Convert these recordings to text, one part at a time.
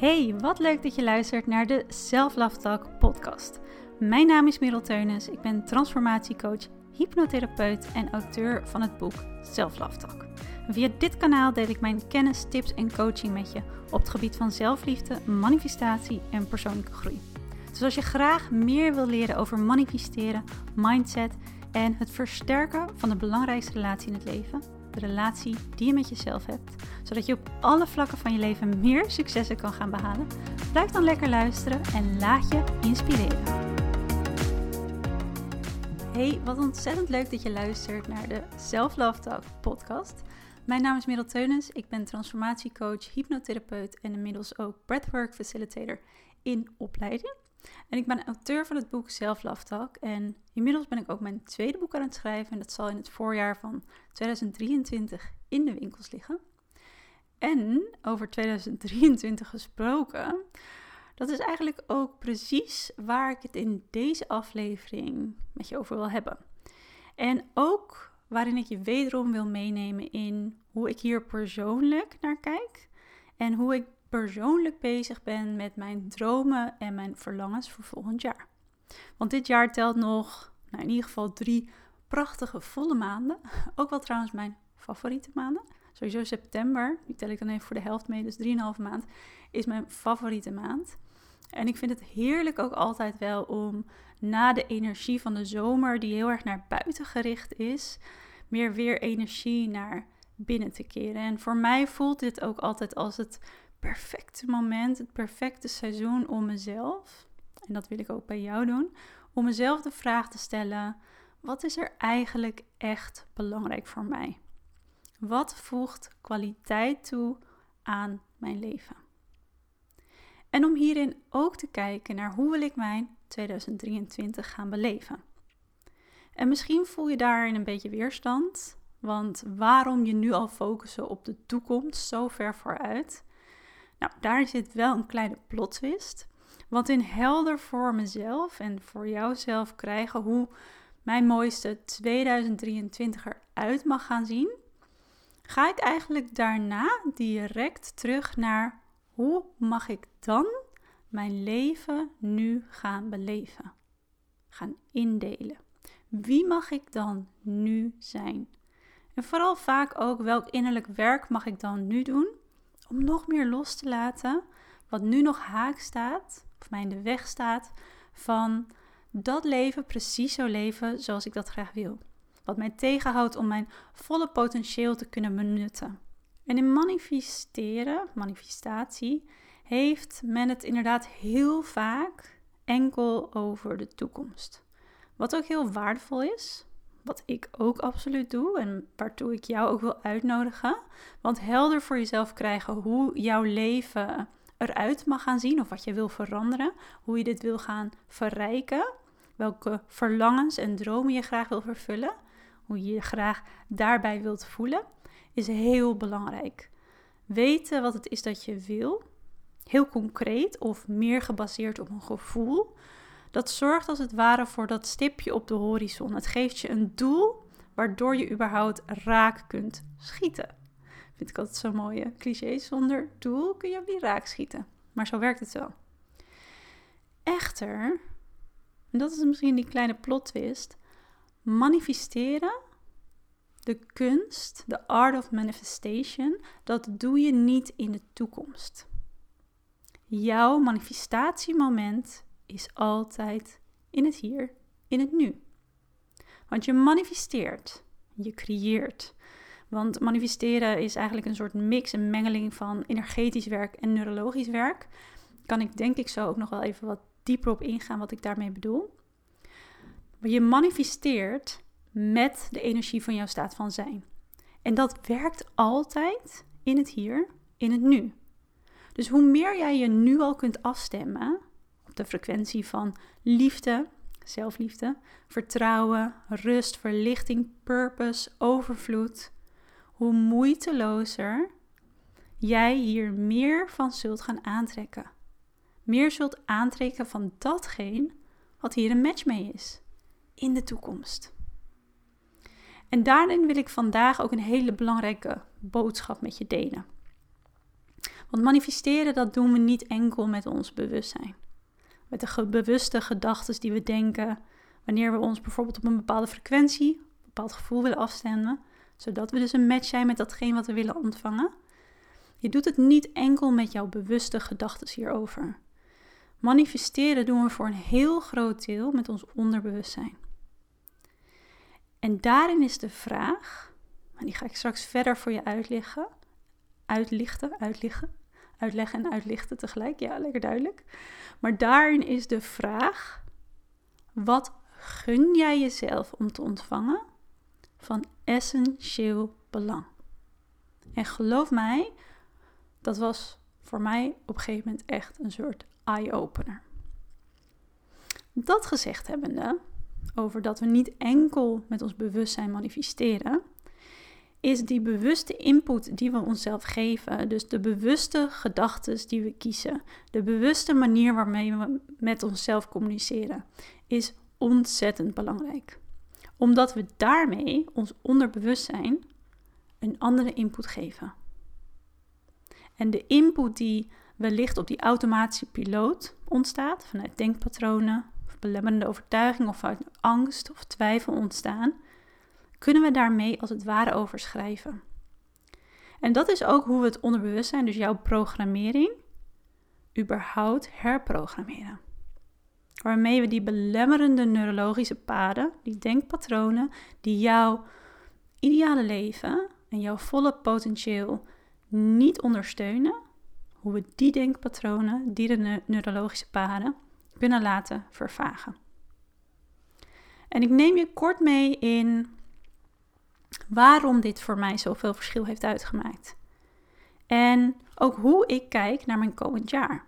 Hey, wat leuk dat je luistert naar de Self Love Talk podcast. Mijn naam is Merel Teunis, ik ben transformatiecoach, hypnotherapeut en auteur van het boek Self Love Talk. via dit kanaal deel ik mijn kennis, tips en coaching met je op het gebied van zelfliefde, manifestatie en persoonlijke groei. Dus als je graag meer wil leren over manifesteren, mindset en het versterken van de belangrijkste relatie in het leven, de relatie die je met jezelf hebt, zodat je op alle vlakken van je leven meer successen kan gaan behalen, blijf dan lekker luisteren en laat je inspireren. Hey, wat ontzettend leuk dat je luistert naar de Self Love Talk podcast. Mijn naam is Merel Teunis, ik ben transformatiecoach, hypnotherapeut en inmiddels ook breathwork facilitator in opleiding. En ik ben auteur van het boek Self Talk. En inmiddels ben ik ook mijn tweede boek aan het schrijven. En dat zal in het voorjaar van 2023 in de winkels liggen. En over 2023 gesproken, dat is eigenlijk ook precies waar ik het in deze aflevering met je over wil hebben. En ook waarin ik je wederom wil meenemen in hoe ik hier persoonlijk naar kijk en hoe ik persoonlijk bezig ben met mijn dromen en mijn verlangens voor volgend jaar. Want dit jaar telt nog, nou in ieder geval drie prachtige volle maanden. Ook wel trouwens mijn favoriete maanden. Sowieso september, die tel ik dan even voor de helft mee, dus 3,5 maand, is mijn favoriete maand. En ik vind het heerlijk ook altijd wel om na de energie van de zomer, die heel erg naar buiten gericht is, meer weer energie naar binnen te keren. En voor mij voelt dit ook altijd als het perfecte moment, het perfecte seizoen om mezelf, en dat wil ik ook bij jou doen, om mezelf de vraag te stellen: wat is er eigenlijk echt belangrijk voor mij? Wat voegt kwaliteit toe aan mijn leven? En om hierin ook te kijken naar hoe wil ik mijn 2023 gaan beleven. En misschien voel je daarin een beetje weerstand, want waarom je nu al focussen op de toekomst zo ver vooruit? Nou, daar zit wel een kleine plot twist. Want in helder voor mezelf en voor jouzelf krijgen hoe mijn mooiste 2023 eruit mag gaan zien, ga ik eigenlijk daarna direct terug naar hoe mag ik dan mijn leven nu gaan beleven, gaan indelen. Wie mag ik dan nu zijn? En vooral vaak ook welk innerlijk werk mag ik dan nu doen om nog meer los te laten wat nu nog haak staat, of mij in de weg staat, van dat leven precies zo leven zoals ik dat graag wil. Wat mij tegenhoudt om mijn volle potentieel te kunnen benutten. En in manifesteren, manifestatie, heeft men het inderdaad heel vaak enkel over de toekomst. Wat ook heel waardevol is, wat ik ook absoluut doe en waartoe ik jou ook wil uitnodigen. Want helder voor jezelf krijgen hoe jouw leven eruit mag gaan zien of wat je wil veranderen, hoe je dit wil gaan verrijken, welke verlangens en dromen je graag wil vervullen, hoe je je graag daarbij wilt voelen, is heel belangrijk. Weten wat het is dat je wil, heel concreet of meer gebaseerd op een gevoel, dat zorgt als het ware voor dat stipje op de horizon. Het geeft je een doel waardoor je überhaupt raak kunt schieten. Vind ik altijd zo'n mooie cliché. Zonder doel kun je ook niet raak schieten. Maar zo werkt het wel. Echter, en dat is misschien die kleine plot twist, manifesteren, de kunst, de art of manifestation, dat doe je niet in de toekomst. Jouw manifestatiemoment is altijd in het hier, in het nu. Want je manifesteert, je creëert. Want manifesteren is eigenlijk een soort mix, een mengeling van energetisch werk en neurologisch werk. Kan ik denk ik zo ook nog wel even wat dieper op ingaan wat ik daarmee bedoel. Maar je manifesteert met de energie van jouw staat van zijn. En dat werkt altijd in het hier, in het nu. Dus hoe meer jij je nu al kunt afstemmen de frequentie van liefde, zelfliefde, vertrouwen, rust, verlichting, purpose, overvloed, hoe moeitelozer jij hier meer van zult gaan aantrekken. Meer zult aantrekken van datgene wat hier een match mee is in de toekomst. En daarin wil ik vandaag ook een hele belangrijke boodschap met je delen. Want manifesteren, dat doen we niet enkel met ons bewustzijn. Met de bewuste gedachten die we denken wanneer we ons bijvoorbeeld op een bepaalde frequentie, een bepaald gevoel willen afstemmen, zodat we dus een match zijn met datgene wat we willen ontvangen. Je doet het niet enkel met jouw bewuste gedachten hierover. Manifesteren doen we voor een heel groot deel met ons onderbewustzijn. En daarin is de vraag, en die ga ik straks verder voor je uitleggen, uitlichten, uitleggen, uitleggen en uitlichten tegelijk, ja, lekker duidelijk. Maar daarin is de vraag, wat gun jij jezelf om te ontvangen van essentieel belang? En geloof mij, dat was voor mij op een gegeven moment echt een soort eye-opener. Dat gezegd hebbende, over dat we niet enkel met ons bewustzijn manifesteren, is die bewuste input die we onszelf geven, dus de bewuste gedachten die we kiezen, de bewuste manier waarmee we met onszelf communiceren, is ontzettend belangrijk. Omdat we daarmee ons onderbewustzijn een andere input geven. En de input die wellicht op die automatische piloot ontstaat, vanuit denkpatronen, of belemmerende overtuiging of uit angst of twijfel ontstaan, kunnen we daarmee als het ware overschrijven. En dat is ook hoe we het onderbewustzijn, dus jouw programmering, überhaupt herprogrammeren. Waarmee we die belemmerende neurologische paden, die denkpatronen, die jouw ideale leven en jouw volle potentieel niet ondersteunen, hoe we die denkpatronen, die de neurologische paden, kunnen laten vervagen. En ik neem je kort mee in waarom dit voor mij zoveel verschil heeft uitgemaakt. En ook hoe ik kijk naar mijn komend jaar.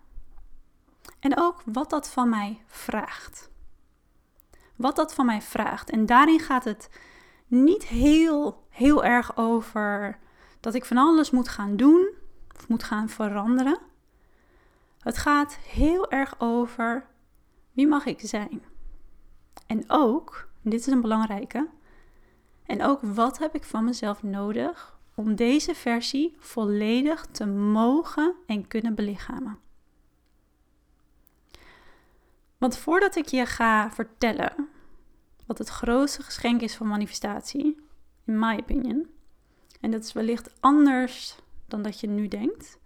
En ook wat dat van mij vraagt. Wat dat van mij vraagt. En daarin gaat het niet heel, heel erg over dat ik van alles moet gaan doen of moet gaan veranderen. Het gaat heel erg over wie mag ik zijn. En ook, dit is een belangrijke, en ook wat heb ik van mezelf nodig om deze versie volledig te mogen en kunnen belichamen. Want voordat ik je ga vertellen wat het grootste geschenk is van manifestatie, in my opinion, en dat is wellicht anders dan dat je nu denkt,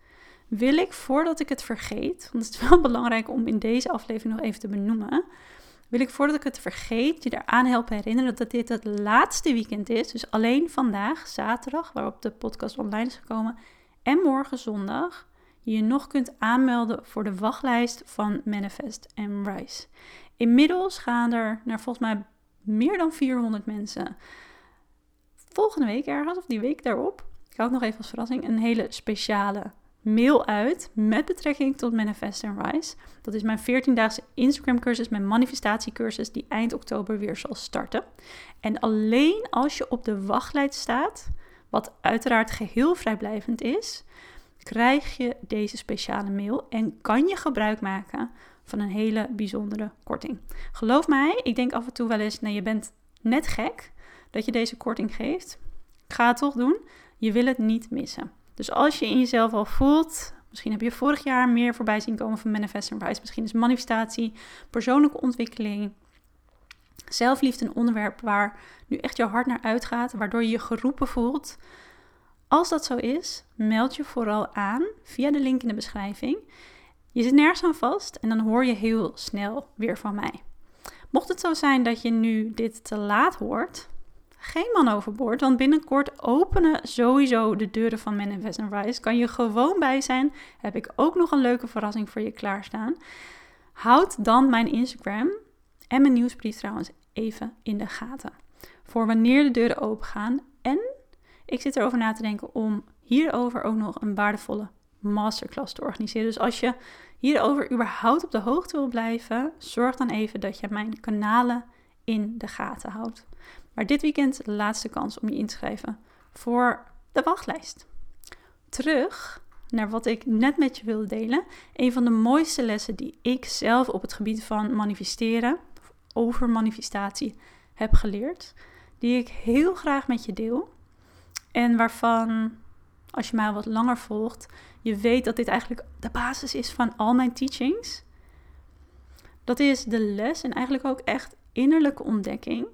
wil ik voordat ik het vergeet, want het is wel belangrijk om in deze aflevering nog even te benoemen, wil ik voordat ik het vergeet je eraan helpen herinneren dat dit het laatste weekend is. Dus alleen vandaag, zaterdag, waarop de podcast online is gekomen, en morgen zondag, je je nog kunt aanmelden voor de wachtlijst van Manifest and Rise. Inmiddels gaan er naar volgens mij meer dan 400 mensen volgende week ergens, of die week daarop, ik hou het nog even als verrassing, een hele speciale mail uit met betrekking tot Manifest and Rise. Dat is mijn 14-daagse Instagram cursus, mijn manifestatiecursus die eind oktober weer zal starten. En alleen als je op de wachtlijst staat, wat uiteraard geheel vrijblijvend is, krijg je deze speciale mail en kan je gebruik maken van een hele bijzondere korting. Geloof mij, ik denk af en toe wel eens, nee, je bent net gek dat je deze korting geeft. Ik ga het toch doen. Je wil het niet missen. Dus als je in jezelf al voelt, misschien heb je vorig jaar meer voorbij zien komen van Manifest and Rise, misschien is manifestatie, persoonlijke ontwikkeling, zelfliefde een onderwerp waar nu echt jouw hart naar uitgaat, waardoor je je geroepen voelt. Als dat zo is, meld je vooral aan via de link in de beschrijving. Je zit nergens aan vast en dan hoor je heel snel weer van mij. Mocht het zo zijn dat je nu dit te laat hoort, geen man overboord, want binnenkort openen sowieso de deuren van Manifest and Rise. Kan je gewoon bij zijn. Heb ik ook nog een leuke verrassing voor je klaarstaan. Houd dan mijn Instagram en mijn nieuwsbrief trouwens even in de gaten. Voor wanneer de deuren open gaan. En ik zit erover na te denken om hierover ook nog een waardevolle masterclass te organiseren. Dus als je hierover überhaupt op de hoogte wil blijven, zorg dan even dat je mijn kanalen in de gaten houdt. Maar dit weekend de laatste kans om je in te schrijven voor de wachtlijst. Terug naar wat ik net met je wilde delen. Een van de mooiste lessen die ik zelf op het gebied van manifesteren, over manifestatie, heb geleerd. Die ik heel graag met je deel. En waarvan als je mij wat langer volgt, je weet dat dit eigenlijk de basis is van al mijn teachings. Dat is de les en eigenlijk ook echt innerlijke ontdekking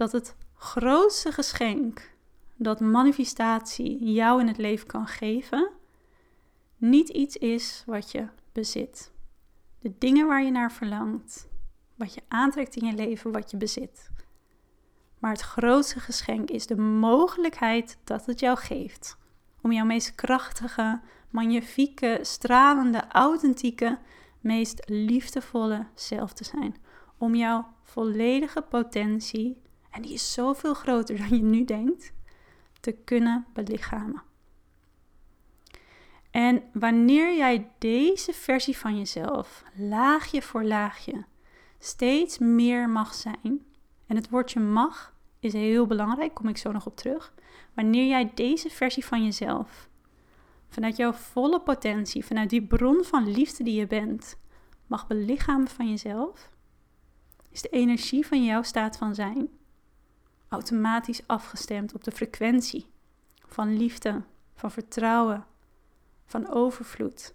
dat het grootste geschenk dat manifestatie jou in het leven kan geven, niet iets is wat je bezit. De dingen waar je naar verlangt, wat je aantrekt in je leven, wat je bezit. Maar het grootste geschenk is de mogelijkheid dat het jou geeft om jouw meest krachtige, magnifieke, stralende, authentieke, meest liefdevolle zelf te zijn. Om jouw volledige potentie, en die is zoveel groter dan je nu denkt, te kunnen belichamen. En wanneer jij deze versie van jezelf, laagje voor laagje, steeds meer mag zijn, en het woordje mag is heel belangrijk, kom ik zo nog op terug. Wanneer jij deze versie van jezelf, vanuit jouw volle potentie, vanuit die bron van liefde die je bent, mag belichamen van jezelf, is de energie van jouw staat van zijn automatisch afgestemd op de frequentie van liefde, van vertrouwen, van overvloed.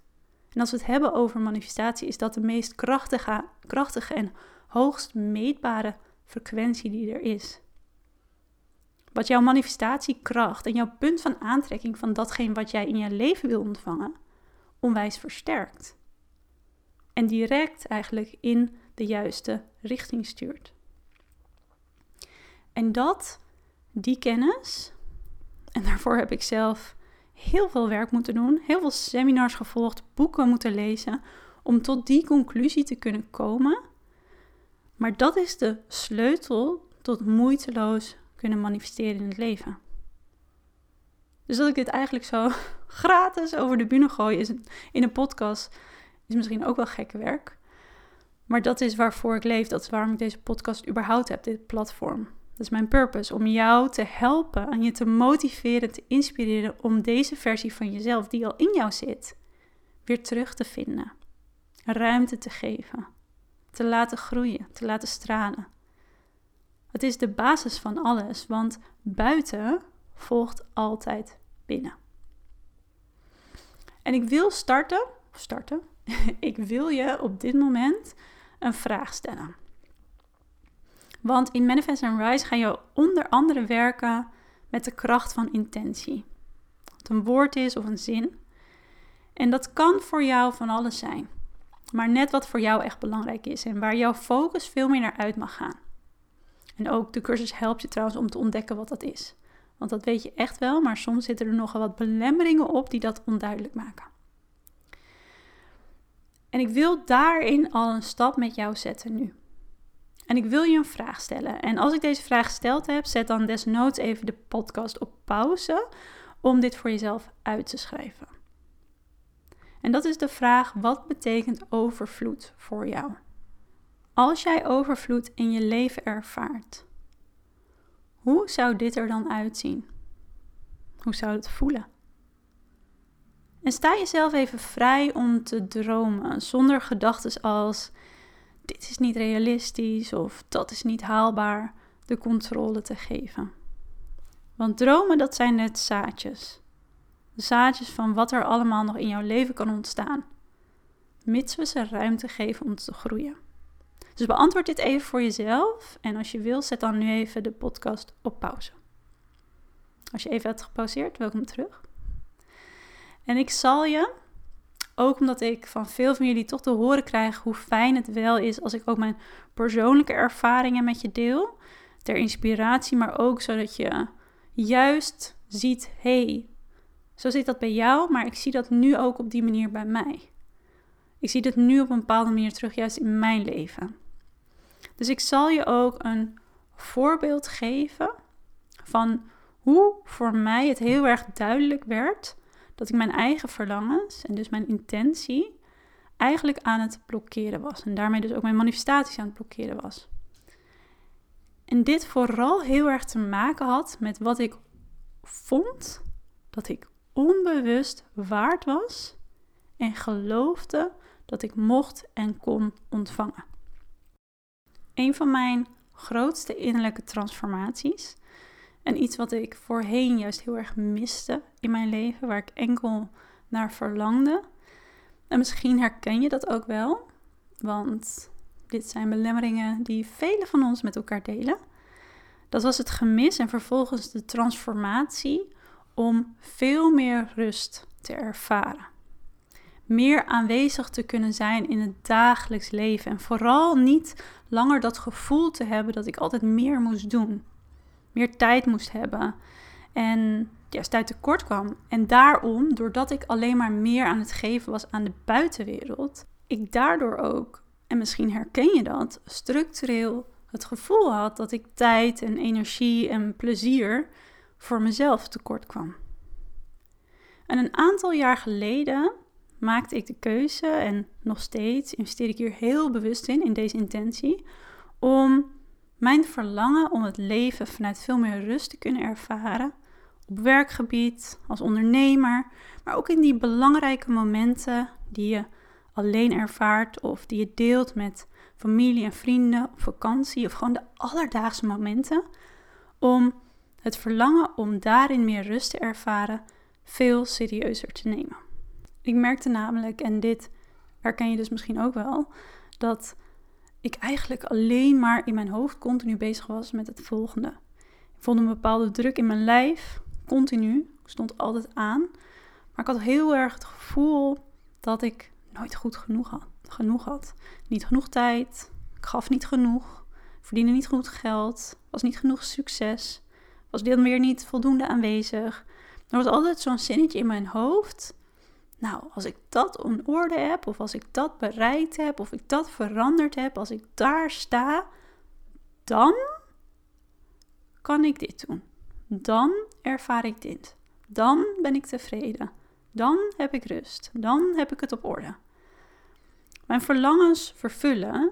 En als we het hebben over manifestatie, is dat de meest krachtige, krachtige en hoogst meetbare frequentie die er is. Wat jouw manifestatiekracht en jouw punt van aantrekking van datgene wat jij in je leven wil ontvangen, onwijs versterkt. En direct eigenlijk in de juiste richting stuurt. En dat, die kennis, en daarvoor heb ik zelf heel veel werk moeten doen, heel veel seminars gevolgd, boeken moeten lezen, om tot die conclusie te kunnen komen. Maar dat is de sleutel tot moeiteloos kunnen manifesteren in het leven. Dus dat ik dit eigenlijk zo gratis over de bühne gooi is in een podcast is misschien ook wel gekke werk. Maar dat is waarvoor ik leef. Dat is waarom ik deze podcast überhaupt heb, dit platform. Dat is mijn purpose, om jou te helpen en je te motiveren, te inspireren om deze versie van jezelf, die al in jou zit, weer terug te vinden. Ruimte te geven, te laten groeien, te laten stralen. Het is de basis van alles, want buiten volgt altijd binnen. En ik wil starten, starten, ik wil je op dit moment een vraag stellen. Want in Manifest and Rise ga je onder andere werken met de kracht van intentie. Wat een woord is of een zin. En dat kan voor jou van alles zijn. Maar net wat voor jou echt belangrijk is en waar jouw focus veel meer naar uit mag gaan. En ook de cursus helpt je trouwens om te ontdekken wat dat is. Want dat weet je echt wel, maar soms zitten er nogal wat belemmeringen op die dat onduidelijk maken. En ik wil daarin al een stap met jou zetten nu. En ik wil je een vraag stellen. En als ik deze vraag gesteld heb, zet dan desnoods even de podcast op pauze om dit voor jezelf uit te schrijven. En dat is de vraag: wat betekent overvloed voor jou? Als jij overvloed in je leven ervaart, hoe zou dit er dan uitzien? Hoe zou het voelen? En sta jezelf even vrij om te dromen, zonder gedachten als dit is niet realistisch of dat is niet haalbaar, de controle te geven. Want dromen, dat zijn net zaadjes. Zaadjes van wat er allemaal nog in jouw leven kan ontstaan, mits we ze ruimte geven om te groeien. Dus beantwoord dit even voor jezelf en als je wil, zet dan nu even de podcast op pauze. Als je even hebt gepauzeerd, welkom terug. En ik zal je ook omdat ik van veel van jullie toch te horen krijg hoe fijn het wel is als ik ook mijn persoonlijke ervaringen met je deel. Ter inspiratie, maar ook zodat je juist ziet: hey, zo zit dat bij jou, maar ik zie dat nu ook op die manier bij mij. Ik zie dat nu op een bepaalde manier terug, juist in mijn leven. Dus ik zal je ook een voorbeeld geven van hoe voor mij het heel erg duidelijk werd dat ik mijn eigen verlangens en dus mijn intentie eigenlijk aan het blokkeren was. En daarmee dus ook mijn manifestaties aan het blokkeren was. En dit vooral heel erg te maken had met wat ik vond dat ik onbewust waard was en geloofde dat ik mocht en kon ontvangen. Een van mijn grootste innerlijke transformaties En iets wat ik voorheen juist heel erg miste in mijn leven, waar ik enkel naar verlangde. En misschien herken je dat ook wel, want dit zijn belemmeringen die velen van ons met elkaar delen. Dat was het gemis en vervolgens de transformatie om veel meer rust te ervaren. Meer aanwezig te kunnen zijn in het dagelijks leven en vooral niet langer dat gevoel te hebben dat ik altijd meer moest doen, meer tijd moest hebben en juist uit tekort kwam. En daarom, doordat ik alleen maar meer aan het geven was aan de buitenwereld, ik daardoor ook, en misschien herken je dat, structureel het gevoel had dat ik tijd en energie en plezier voor mezelf tekort kwam. En een aantal jaar geleden maakte ik de keuze, en nog steeds investeer ik hier heel bewust in, in deze intentie, om mijn verlangen om het leven vanuit veel meer rust te kunnen ervaren, op werkgebied, als ondernemer, maar ook in die belangrijke momenten die je alleen ervaart of die je deelt met familie en vrienden op vakantie of gewoon de alledaagse momenten, om het verlangen om daarin meer rust te ervaren veel serieuzer te nemen. Ik merkte namelijk, en dit herken je dus misschien ook wel, dat ik eigenlijk alleen maar in mijn hoofd continu bezig was met het volgende. Ik voelde een bepaalde druk in mijn lijf, continu. Ik stond altijd aan. Maar ik had heel erg het gevoel dat ik nooit goed genoeg had. Genoeg had. Niet genoeg tijd. Ik gaf niet genoeg. Verdiende niet genoeg geld. Was niet genoeg succes. Was dan weer niet voldoende aanwezig. Er was altijd zo'n zinnetje in mijn hoofd. Nou, als ik dat in orde heb, of als ik dat bereikt heb, of ik dat veranderd heb, als ik daar sta, dan kan ik dit doen. Dan ervaar ik dit. Dan ben ik tevreden. Dan heb ik rust. Dan heb ik het op orde. Mijn verlangens vervullen.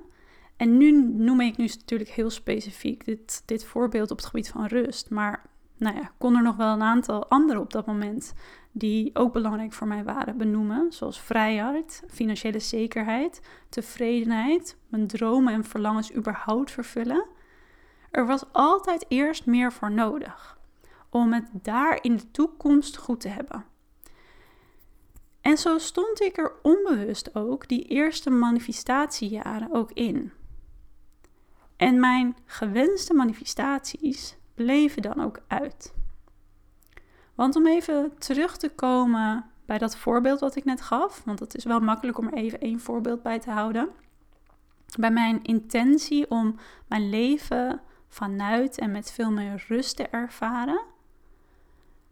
En nu noem ik nu natuurlijk heel specifiek dit, dit voorbeeld op het gebied van rust. Maar nou ja, kon er nog wel een aantal andere op dat moment die ook belangrijk voor mij waren benoemen, zoals vrijheid, financiële zekerheid, tevredenheid, mijn dromen en verlangens überhaupt vervullen. Er was altijd eerst meer voor nodig om het daar in de toekomst goed te hebben. En zo stond ik er onbewust ook die eerste manifestatiejaren ook in. En mijn gewenste manifestaties bleven dan ook uit. Want om even terug te komen bij dat voorbeeld wat ik net gaf, want het is wel makkelijk om er even één voorbeeld bij te houden. Bij mijn intentie om mijn leven vanuit en met veel meer rust te ervaren.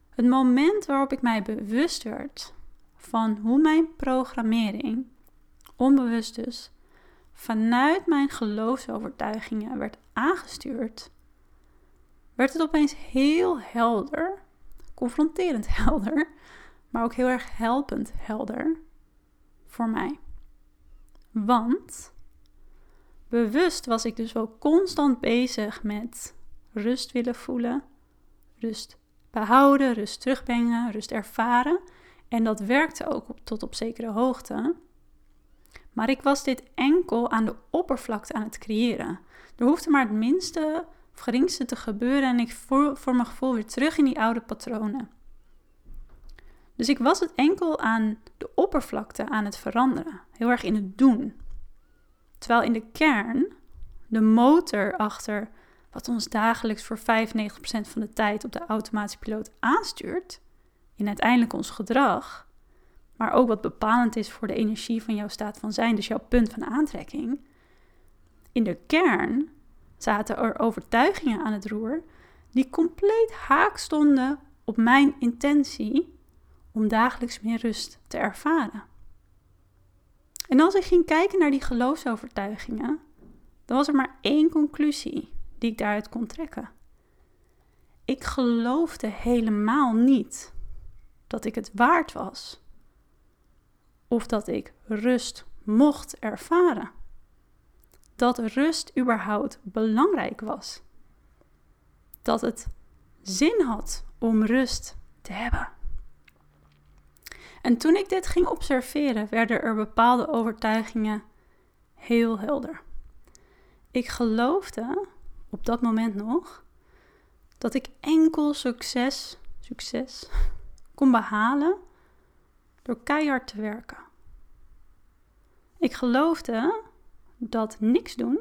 Het moment waarop ik mij bewust werd van hoe mijn programmering, onbewust dus, vanuit mijn geloofsovertuigingen werd aangestuurd, werd het opeens heel helder, confronterend helder, maar ook heel erg helpend helder voor mij. Want bewust was ik dus wel constant bezig met rust willen voelen, rust behouden, rust terugbrengen, rust ervaren. En dat werkte ook tot op zekere hoogte. Maar ik was dit enkel aan de oppervlakte aan het creëren. Er hoefde maar het minste geringste te gebeuren en ik voor, voor mijn gevoel weer terug in die oude patronen. Dus ik was het enkel aan de oppervlakte aan het veranderen, heel erg in het doen. Terwijl in de kern, de motor achter wat ons dagelijks voor 95% van de tijd op de automatische piloot aanstuurt, in uiteindelijk ons gedrag, maar ook wat bepalend is voor de energie van jouw staat van zijn, dus jouw punt van aantrekking. In de kern zaten er overtuigingen aan het roer die compleet haak stonden op mijn intentie om dagelijks meer rust te ervaren. En als ik ging kijken naar die geloofsovertuigingen, dan was er maar één conclusie die ik daaruit kon trekken. Ik geloofde helemaal niet dat ik het waard was of dat ik rust mocht ervaren dat rust überhaupt belangrijk was. Dat het zin had om rust te hebben. En toen ik dit ging observeren, werden er bepaalde overtuigingen heel helder. Ik geloofde op dat moment nog dat ik enkel succes, succes kon behalen door keihard te werken. Ik geloofde dat niks doen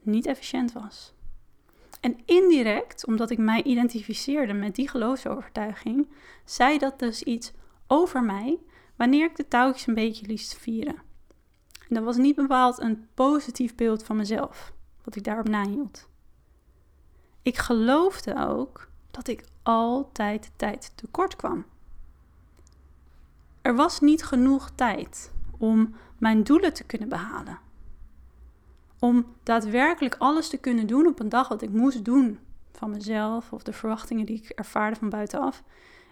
niet efficiënt was. En indirect, omdat ik mij identificeerde met die geloofsovertuiging, zei dat dus iets over mij wanneer ik de touwtjes een beetje liet vieren. En dat was niet bepaald een positief beeld van mezelf, wat ik daarop nahield. Ik geloofde ook dat ik altijd tijd tekort kwam. Er was niet genoeg tijd om mijn doelen te kunnen behalen. Om daadwerkelijk alles te kunnen doen op een dag wat ik moest doen van mezelf of de verwachtingen die ik ervaarde van buitenaf.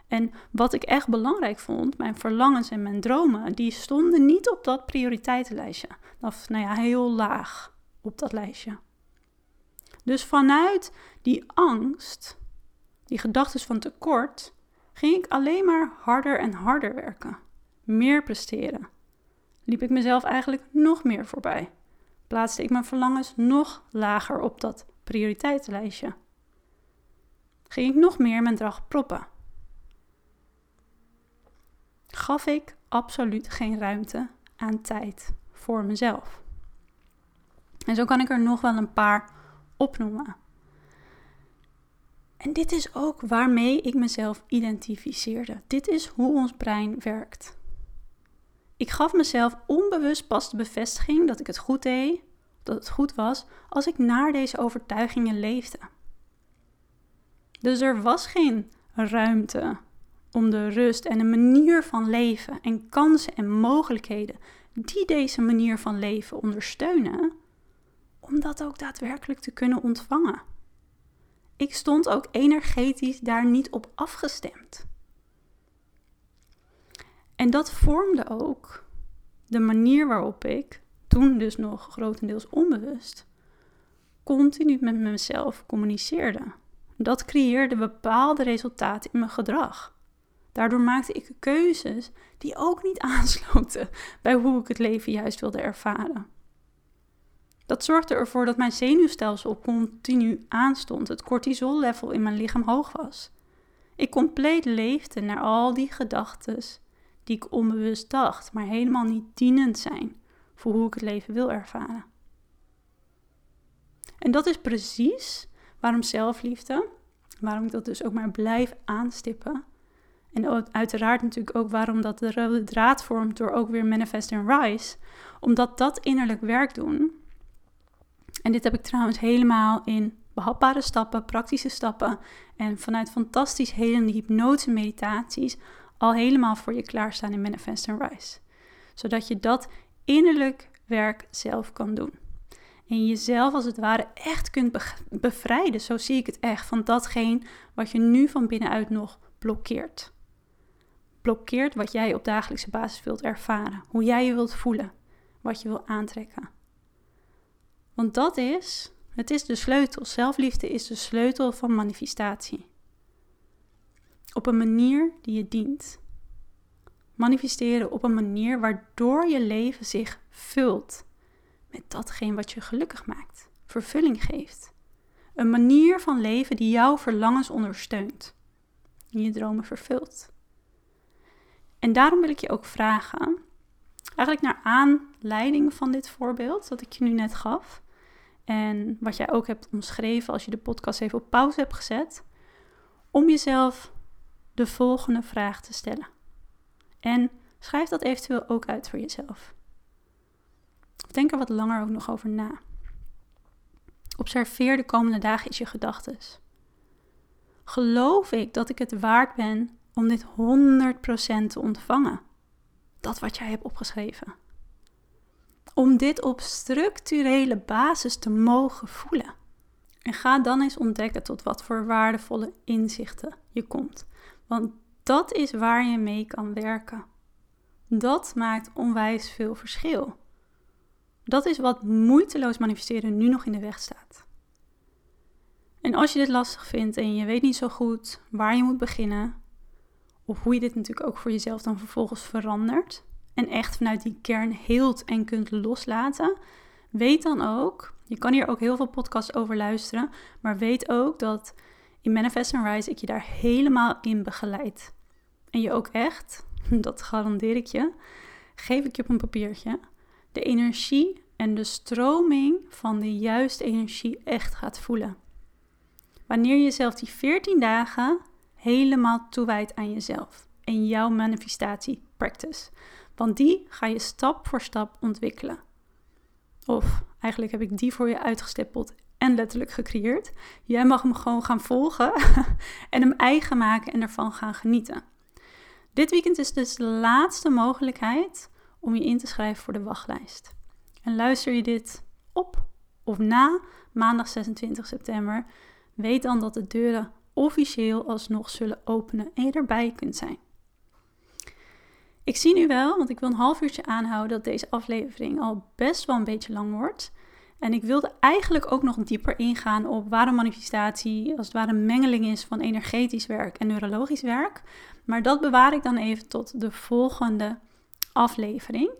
En wat ik echt belangrijk vond, mijn verlangens en mijn dromen, die stonden niet op dat prioriteitenlijstje. Of nou ja, heel laag op dat lijstje. Dus vanuit die angst, die gedachten van tekort, ging ik alleen maar harder en harder werken. Meer presteren. Liep ik mezelf eigenlijk nog meer voorbij. Plaatste ik mijn verlangens nog lager op dat prioriteitenlijstje. Ging ik nog meer mijn dag proppen gaf ik absoluut geen ruimte aan tijd voor mezelf. En zo kan ik er nog wel een paar opnoemen. En dit is ook waarmee ik mezelf identificeerde. Dit is hoe ons brein werkt. Ik gaf mezelf onbewust pas de bevestiging dat ik het goed deed, dat het goed was, als ik naar deze overtuigingen leefde. Dus er was geen ruimte om de rust en een manier van leven en kansen en mogelijkheden die deze manier van leven ondersteunen, om dat ook daadwerkelijk te kunnen ontvangen. Ik stond ook energetisch daar niet op afgestemd. En dat vormde ook de manier waarop ik, toen dus nog grotendeels onbewust, continu met mezelf communiceerde. Dat creëerde bepaalde resultaten in mijn gedrag. Daardoor maakte ik keuzes die ook niet aansloten bij hoe ik het leven juist wilde ervaren. Dat zorgde ervoor dat mijn zenuwstelsel continu aanstond, het cortisollevel in mijn lichaam hoog was. Ik compleet leefde naar al die gedachten die ik onbewust dacht, maar helemaal niet dienend zijn voor hoe ik het leven wil ervaren. En dat is precies waarom zelfliefde, waarom ik dat dus ook maar blijf aanstippen, en uiteraard natuurlijk ook waarom dat de rode draad vormt door ook weer Manifest and Rise. Omdat dat innerlijk werk doen. En dit heb ik trouwens helemaal in behapbare stappen, praktische stappen en vanuit fantastisch helende hypnose meditaties al helemaal voor je klaarstaan in Manifest and Rise. Zodat je dat innerlijk werk zelf kan doen. En jezelf als het ware echt kunt bevrijden, zo zie ik het echt, van datgene wat je nu van binnenuit nog blokkeert blokkeert wat jij op dagelijkse basis wilt ervaren. Hoe jij je wilt voelen. Wat je wil aantrekken. Want dat is, het is de sleutel. Zelfliefde is de sleutel van manifestatie. Op een manier die je dient. Manifesteren op een manier waardoor je leven zich vult met datgene wat je gelukkig maakt, vervulling geeft. Een manier van leven die jouw verlangens ondersteunt en je dromen vervult. En daarom wil ik je ook vragen, eigenlijk naar aanleiding van dit voorbeeld dat ik je nu net gaf, en wat jij ook hebt omschreven als je de podcast even op pauze hebt gezet, om jezelf de volgende vraag te stellen. En schrijf dat eventueel ook uit voor jezelf. Denk er wat langer ook nog over na. Observeer de komende dagen je gedachten. Geloof ik dat ik het waard ben om dit 100% te ontvangen. Dat wat jij hebt opgeschreven. Om dit op structurele basis te mogen voelen. En ga dan eens ontdekken tot wat voor waardevolle inzichten je komt. Want dat is waar je mee kan werken. Dat maakt onwijs veel verschil. Dat is wat moeiteloos manifesteren nu nog in de weg staat. En als je dit lastig vindt en je weet niet zo goed waar je moet beginnen, of hoe je dit natuurlijk ook voor jezelf dan vervolgens verandert. En echt vanuit die kern heelt en kunt loslaten. Weet dan ook, je kan hier ook heel veel podcasts over luisteren. Maar weet ook dat in Manifest and Rise ik je daar helemaal in begeleid. En je ook echt, dat garandeer ik je, geef ik je op een papiertje, de energie en de stroming van de juiste energie echt gaat voelen. Wanneer je jezelf die 14 dagen helemaal toewijdt aan jezelf en jouw manifestatie practice. Want die ga je stap voor stap ontwikkelen. Of eigenlijk heb ik die voor je uitgestippeld en letterlijk gecreëerd. Jij mag hem gewoon gaan volgen en hem eigen maken en ervan gaan genieten. Dit weekend is dus de laatste mogelijkheid om je in te schrijven voor de wachtlijst. En luister je dit op of na maandag 26 september, weet dan dat de deuren officieel alsnog zullen openen en je erbij kunt zijn. Ik zie nu wel, want ik wil een half uurtje aanhouden, dat deze aflevering al best wel een beetje lang wordt. En ik wilde eigenlijk ook nog dieper ingaan op waarom manifestatie als het ware een mengeling is van energetisch werk en neurologisch werk. Maar dat bewaar ik dan even tot de volgende aflevering.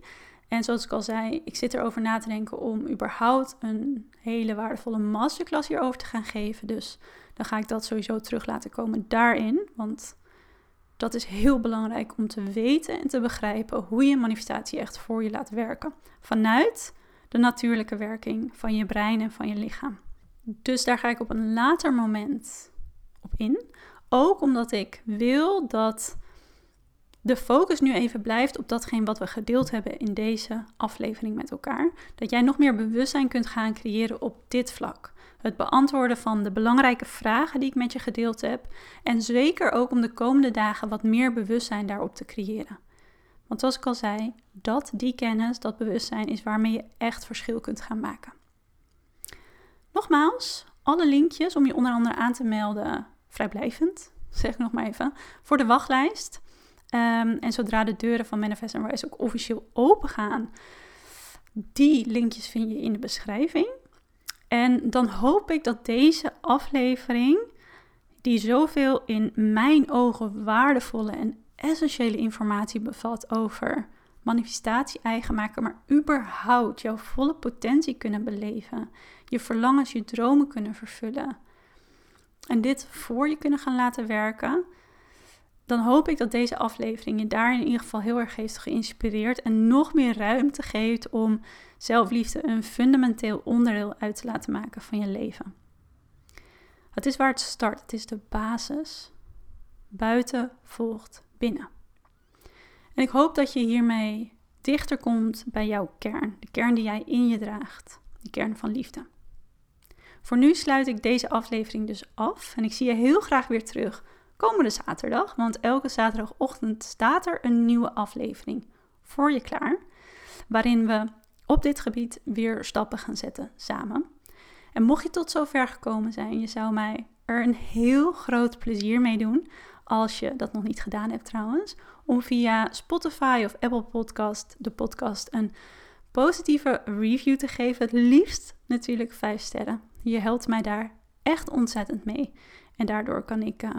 En zoals ik al zei, ik zit erover na te denken om überhaupt een hele waardevolle masterclass hierover te gaan geven. Dus dan ga ik dat sowieso terug laten komen daarin. Want dat is heel belangrijk om te weten en te begrijpen hoe je manifestatie echt voor je laat werken. Vanuit de natuurlijke werking van je brein en van je lichaam. Dus daar ga ik op een later moment op in. Ook omdat ik wil dat de focus nu even blijft op datgene wat we gedeeld hebben in deze aflevering met elkaar. Dat jij nog meer bewustzijn kunt gaan creëren op dit vlak. Het beantwoorden van de belangrijke vragen die ik met je gedeeld heb. En zeker ook om de komende dagen wat meer bewustzijn daarop te creëren. Want zoals ik al zei, dat, die kennis, dat bewustzijn is waarmee je echt verschil kunt gaan maken. Nogmaals, alle linkjes om je onder andere aan te melden, vrijblijvend, zeg ik nog maar even, voor de wachtlijst. Ehm, en zodra de deuren van Manifest and Rise ook officieel open gaan, die linkjes vind je in de beschrijving. En dan hoop ik dat deze aflevering, die zoveel in mijn ogen waardevolle en essentiële informatie bevat over manifestatie eigen maken, maar überhaupt jouw volle potentie kunnen beleven, je verlangens, je dromen kunnen vervullen. En dit voor je kunnen gaan laten werken, dan hoop ik dat deze aflevering je daar in ieder geval heel erg heeft geïnspireerd en nog meer ruimte geeft om zelfliefde een fundamenteel onderdeel uit te laten maken van je leven. Het is waar het start, het is de basis. Buiten volgt binnen. En ik hoop dat je hiermee dichter komt bij jouw kern, de kern die jij in je draagt, de kern van liefde. Voor nu sluit ik deze aflevering dus af en ik zie je heel graag weer terug komende zaterdag, want elke zaterdagochtend staat er een nieuwe aflevering voor je klaar, waarin we op dit gebied weer stappen gaan zetten samen. En mocht je tot zover gekomen zijn, je zou mij er een heel groot plezier mee doen als je dat nog niet gedaan hebt trouwens, om via Spotify of Apple Podcast de podcast een positieve review te geven. Het liefst natuurlijk 5 sterren. Je helpt mij daar echt ontzettend mee. En daardoor kan ik uh,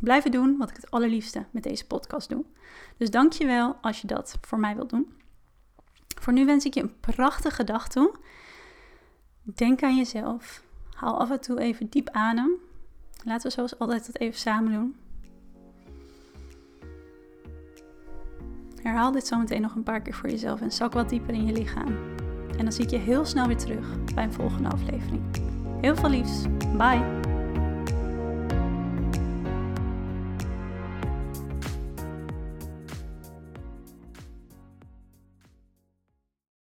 blijven doen wat ik het allerliefste met deze podcast doe. Dus dank je wel als je dat voor mij wilt doen. Voor nu wens ik je een prachtige dag toe. Denk aan jezelf. Haal af en toe even diep adem. Laten we zoals altijd dat even samen doen. Herhaal dit zometeen nog een paar keer voor jezelf en zak wat dieper in je lichaam. En dan zie ik je heel snel weer terug bij een volgende aflevering. Heel veel liefs. Bye.